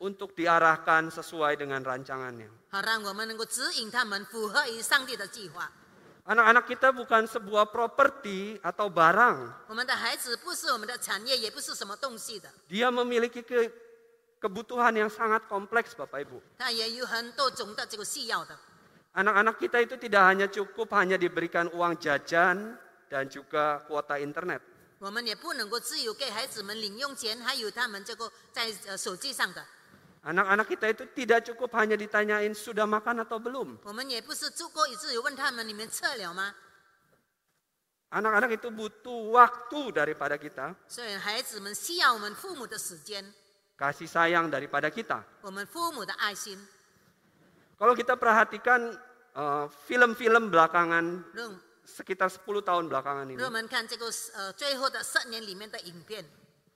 untuk diarahkan sesuai dengan rancangannya. 好让我们能够指引他们符合于上帝的计划。 Anak-anak kita bukan sebuah properti atau barang. 我们的孩子不是我们的产业，也不是什么东西的， Dia memiliki ke- kebutuhan yang sangat kompleks Bapak Ibu. 他也有很多种的这个需要的。 Anak-anak kita itu tidak hanya cukup hanya diberikan uang jajan dan juga kuota internet. 我们也不能够只有给孩子们零用钱，还有他们这个在呃手机上的。 Anak-anak kita itu tidak cukup hanya ditanyain sudah makan atau belum. Anak-anak itu butuh waktu daripada kita. Kasih sayang daripada kita. Kalau kita perhatikan eh, film-film uh, belakangan sekitar 10 tahun belakangan ini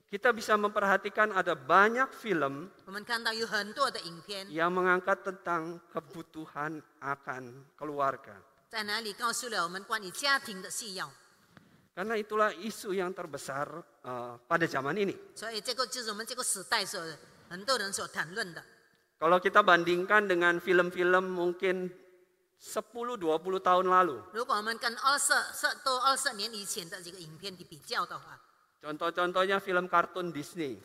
kita bisa memperhatikan ada banyak film yang mengangkat tentang kebutuhan akan keluarga. Karena itulah isu yang terbesar uh, pada zaman ini. Kalau kita bandingkan dengan film-film mungkin 10-20 tahun lalu. Contoh-contohnya film kartun Disney.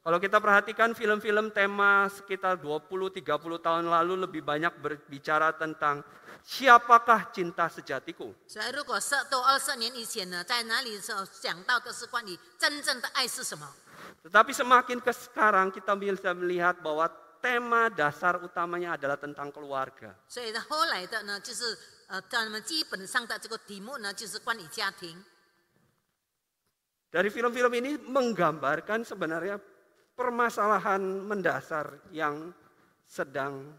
Kalau kita perhatikan film-film tema sekitar 20-30 tahun lalu lebih banyak berbicara tentang siapakah cinta sejatiku. Tetapi semakin ke sekarang kita bisa melihat bahwa tema dasar utamanya adalah tentang keluarga. 所以呢，后来的呢，就是呃，他们基本上的这个题目呢，就是关于家庭。 Dari film-film ini menggambarkan sebenarnya permasalahan mendasar yang sedang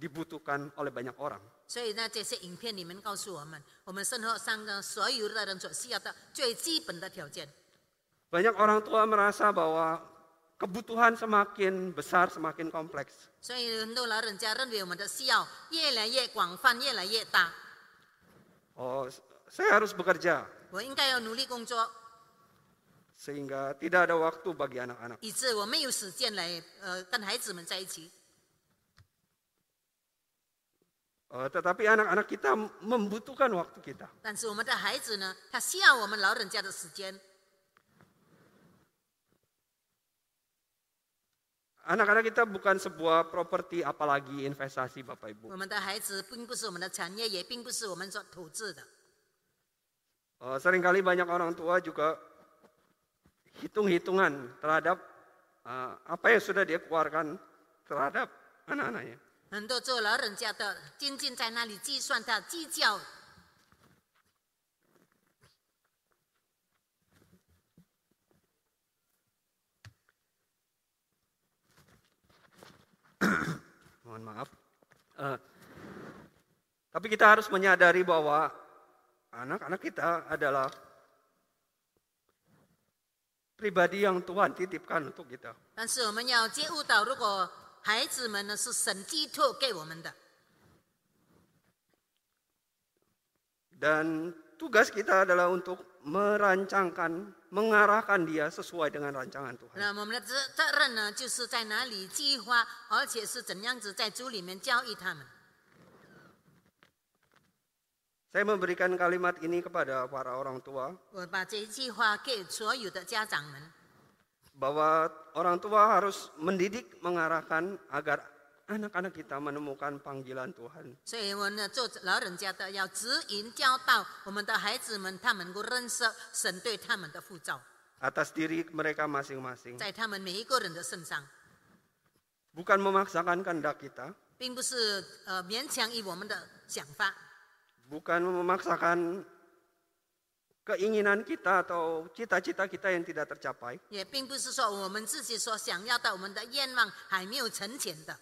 dibutuhkan oleh banyak orang. 所以呢，这些影片里面告诉我们，我们生活上的所有的人所需要的最基本的条件。 Banyak orang tua merasa bahwa kebutuhan semakin besar, semakin kompleks. 所以很多老人家认为我们的需要越来越广泛，越来越大。 Oh, saya harus bekerja 我应该要努力工作， sehingga tidak ada waktu bagi anak-anak. 以致我没有时间来呃跟孩子们在一起。 Oh, tetapi anak-anak kita membutuhkan waktu kita. 但是我们的孩子呢，他需要我们老人家的时间。 Anak-anak kita bukan sebuah properti apalagi investasi Bapak Ibu. 我们的孩子并不是我们的产业，也并不是我们所投资的。 Oh, seringkali banyak orang tua juga hitung-hitungan terhadap uh, apa yang sudah dia keluarkan terhadap anak-anaknya. 很多做老人家的，仅仅在那里计算他计较， mohon maaf. Uh, tapi kita harus menyadari bahwa anak-anak kita adalah pribadi yang Tuhan titipkan untuk kita. Dan tugas kita adalah untuk merancangkan, mengarahkan dia sesuai dengan rancangan Tuhan. Nah, saya memberikan kalimat ini kepada para orang tua. Bahwa orang tua harus mendidik, mengarahkan agar anak-anak kita menemukan panggilan Tuhan. 所以我呢做老人家的要指引教导我们的孩子们，他们能够认识神对他们的呼召， atas diri mereka masing-masing. 在他们每一个人的身上， Bukan memaksakan kehendak kita, 并不是呃勉强于我们的想法， bukan memaksakan keinginan kita atau cita-cita kita yang tidak tercapai, 也并不是说我们自己所想要的我们的愿望还没有成全的，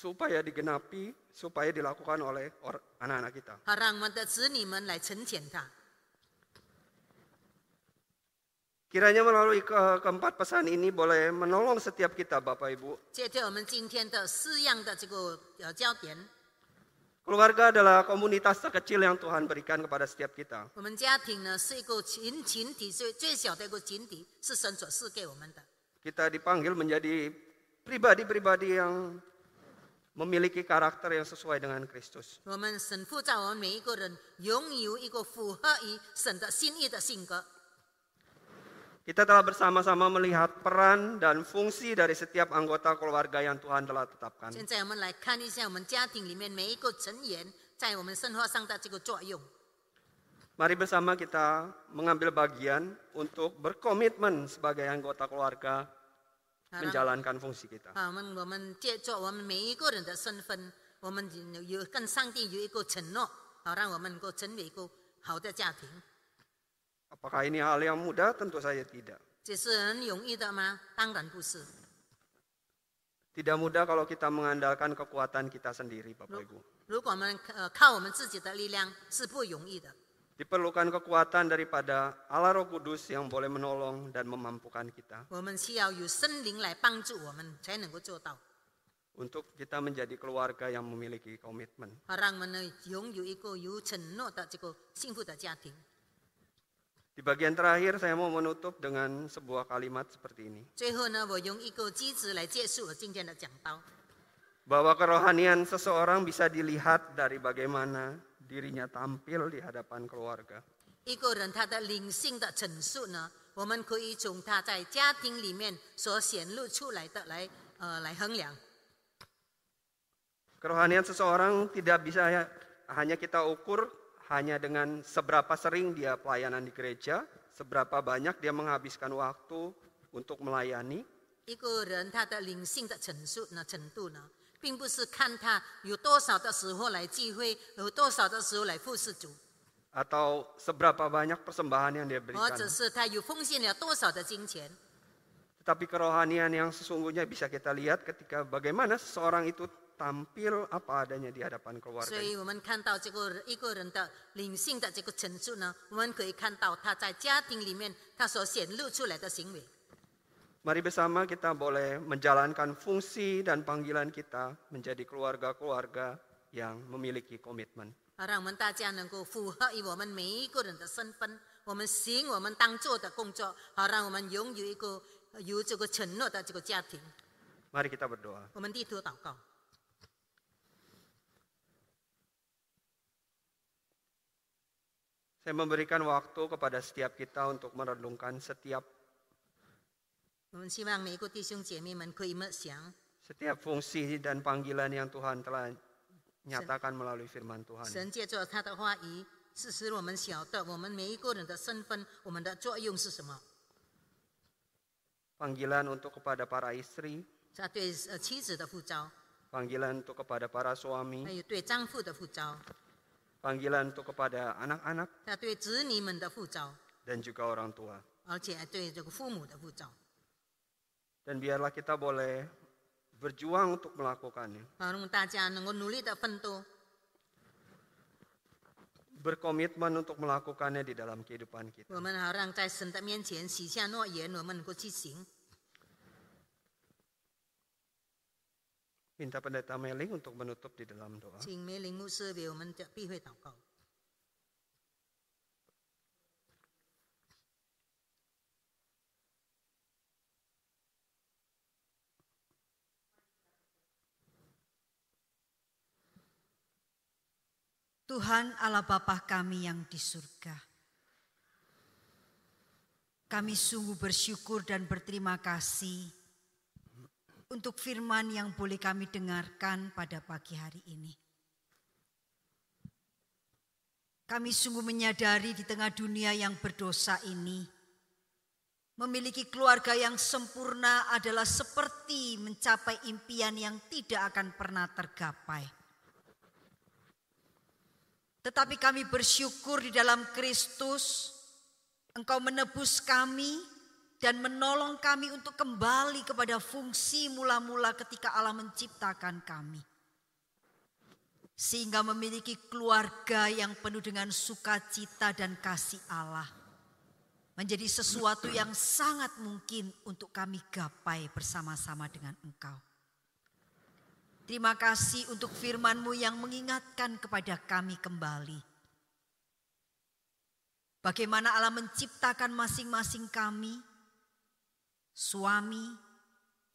supaya digenapi, supaya dilakukan oleh or- anak-anak kita. 好让我们的子女们来成全它。 Kiranya melalui ke- keempat pesan ini boleh menolong setiap kita Bapak Ibu. 接着我们今天的四样的这个呃焦点， Keluarga adalah komunitas terkecil yang Tuhan berikan kepada setiap kita. 我们家庭呢是一个群群体，最最小的一个群体，是神所赐给我们的。 Kita dipanggil menjadi pribadi-pribadi yang memiliki karakter yang sesuai dengan Kristus. Kita telah bersama-sama melihat peran dan fungsi dari setiap anggota keluarga yang Tuhan telah tetapkan. Mari bersama kita mengambil bagian untuk berkomitmen sebagai anggota keluarga menjalankan fungsi kita. 啊，我们我们借着我们每一个人的身份，我们有有跟上帝有一个承诺，好让我们能够成为一个好的家庭。 Apakah ini hal yang mudah? Tentu saja tidak. 这是很容易的吗？当然不是。 Tidak mudah kalau kita mengandalkan kekuatan kita sendiri, Bapak Ibu. 如果我们呃靠我们自己的力量是不容易的， Diperlukan kekuatan daripada Allah Roh Kudus yang boleh menolong dan memampukan kita. Untuk kita menjadi keluarga yang memiliki komitmen. Di bagian terakhir saya mau menutup dengan sebuah kalimat seperti ini. Bahwa kerohanian seseorang bisa dilihat dari bagaimana dirinya tampil di hadapan keluarga. 一个人他的灵性的陈述呢，我们可以从他在家庭里面所显露出来的来呃来衡量。 Kerohanian seseorang tidak bisa ya- hanya kita ukur hanya dengan seberapa sering dia pelayanan di gereja, seberapa banyak dia menghabiskan waktu untuk melayani, 一个人他的灵性的陈述呢程度呢， 并不是看他有多少的时候来聚会，有多少的时候来服侍主， atau seberapa banyak persembahan yang dia 或 berikan. 者是他有奉献了多少的金钱。 Tetapi kerohanian yang sesungguhnya bisa kita lihat ketika bagaimana seseorang itu tampil apa adanya di hadapan 所 keluarga. 以我们看到这个一个人的灵性的这个陈述呢，我们可以看到他在家庭里面他所显露出来的行为。 Mari bersama kita boleh menjalankan fungsi dan panggilan kita menjadi keluarga-keluarga yang memiliki komitmen. 好，让我们大家能够符合于我们每一个人的身份，我们行我们当做的工作，好，让我们拥有一个呃有这个承诺的这个家庭。 Mari kita berdoa. 我们低头祷告， Saya memberikan waktu kepada setiap kita untuk merenungkan setiap setiap fungsi dan panggilan yang Tuhan telah nyatakan melalui firman Tuhan. 神借着他的话语，是使我们晓得我们每一个人的身份，我们的作用是什么。 Panggilan untuk kepada para istri, 他对呃妻子的呼召， Panggilan untuk kepada para suami, 还有对丈夫的呼召， panggilan untuk kepada anak-anak 他对子女们的呼召， dan juga orang tua. 而且还对这个父母的呼召。 dan biarlah kita boleh berjuang untuk melakukannya. Berkomitmen untuk melakukannya di dalam kehidupan kita. Minta pendeta Meling untuk menutup di dalam doa. Tuhan Allah Bapa kami yang di surga. Kami sungguh bersyukur dan berterima kasih untuk firman yang boleh kami dengarkan pada pagi hari ini. Kami sungguh menyadari di tengah dunia yang berdosa ini, memiliki keluarga yang sempurna adalah seperti mencapai impian yang tidak akan pernah tergapai. Tetapi kami bersyukur di dalam Kristus, Engkau menebus kami dan menolong kami untuk kembali kepada fungsi mula-mula ketika Allah menciptakan kami. Sehingga memiliki keluarga yang penuh dengan sukacita dan kasih Allah. Menjadi sesuatu yang sangat mungkin untuk kami gapai bersama-sama dengan Engkau. Terima kasih untuk firman-Mu yang mengingatkan kepada kami kembali. Bagaimana Allah menciptakan masing-masing kami, suami,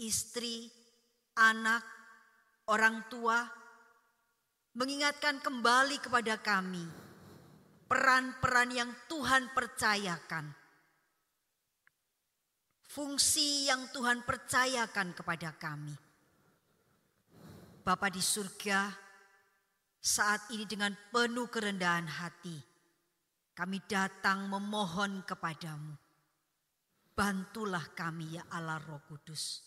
istri, anak, orang tua, mengingatkan kembali kepada kami peran-peran yang Tuhan percayakan. Fungsi yang Tuhan percayakan kepada kami. Bapa di surga, saat ini dengan penuh kerendahan hati, kami datang memohon kepadamu. Bantulah kami ya Allah Roh Kudus.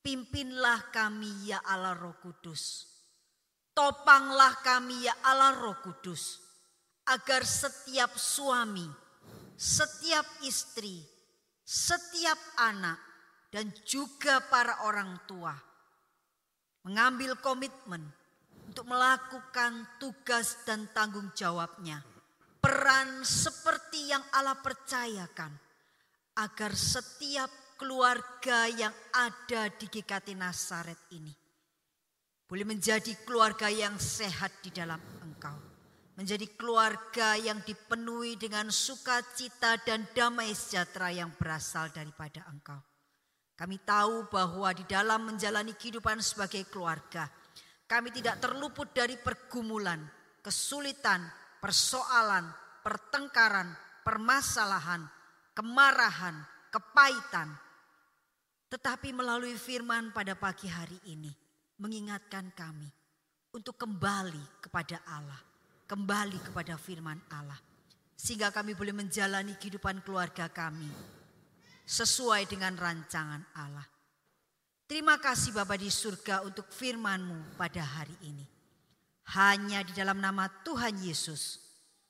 Pimpinlah kami ya Allah Roh Kudus. Topanglah kami ya Allah Roh Kudus. Agar setiap suami, setiap istri, setiap anak, dan juga para orang tua mengambil komitmen untuk melakukan tugas dan tanggung jawabnya. Peran seperti yang Allah percayakan agar setiap keluarga yang ada di GKT Nasaret ini boleh menjadi keluarga yang sehat di dalam Engkau. Menjadi keluarga yang dipenuhi dengan sukacita dan damai sejahtera yang berasal daripada Engkau. Kami tahu bahwa di dalam menjalani kehidupan sebagai keluarga, kami tidak terluput dari pergumulan, kesulitan, persoalan, pertengkaran, permasalahan, kemarahan, kepahitan. Tetapi melalui firman pada pagi hari ini mengingatkan kami untuk kembali kepada Allah, kembali kepada firman Allah. Sehingga kami boleh menjalani kehidupan keluarga kami sesuai dengan rancangan Allah. Terima kasih Bapa di surga untuk firman-Mu pada hari ini. Hanya di dalam nama Tuhan Yesus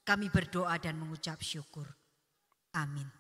kami berdoa dan mengucap syukur. Amin.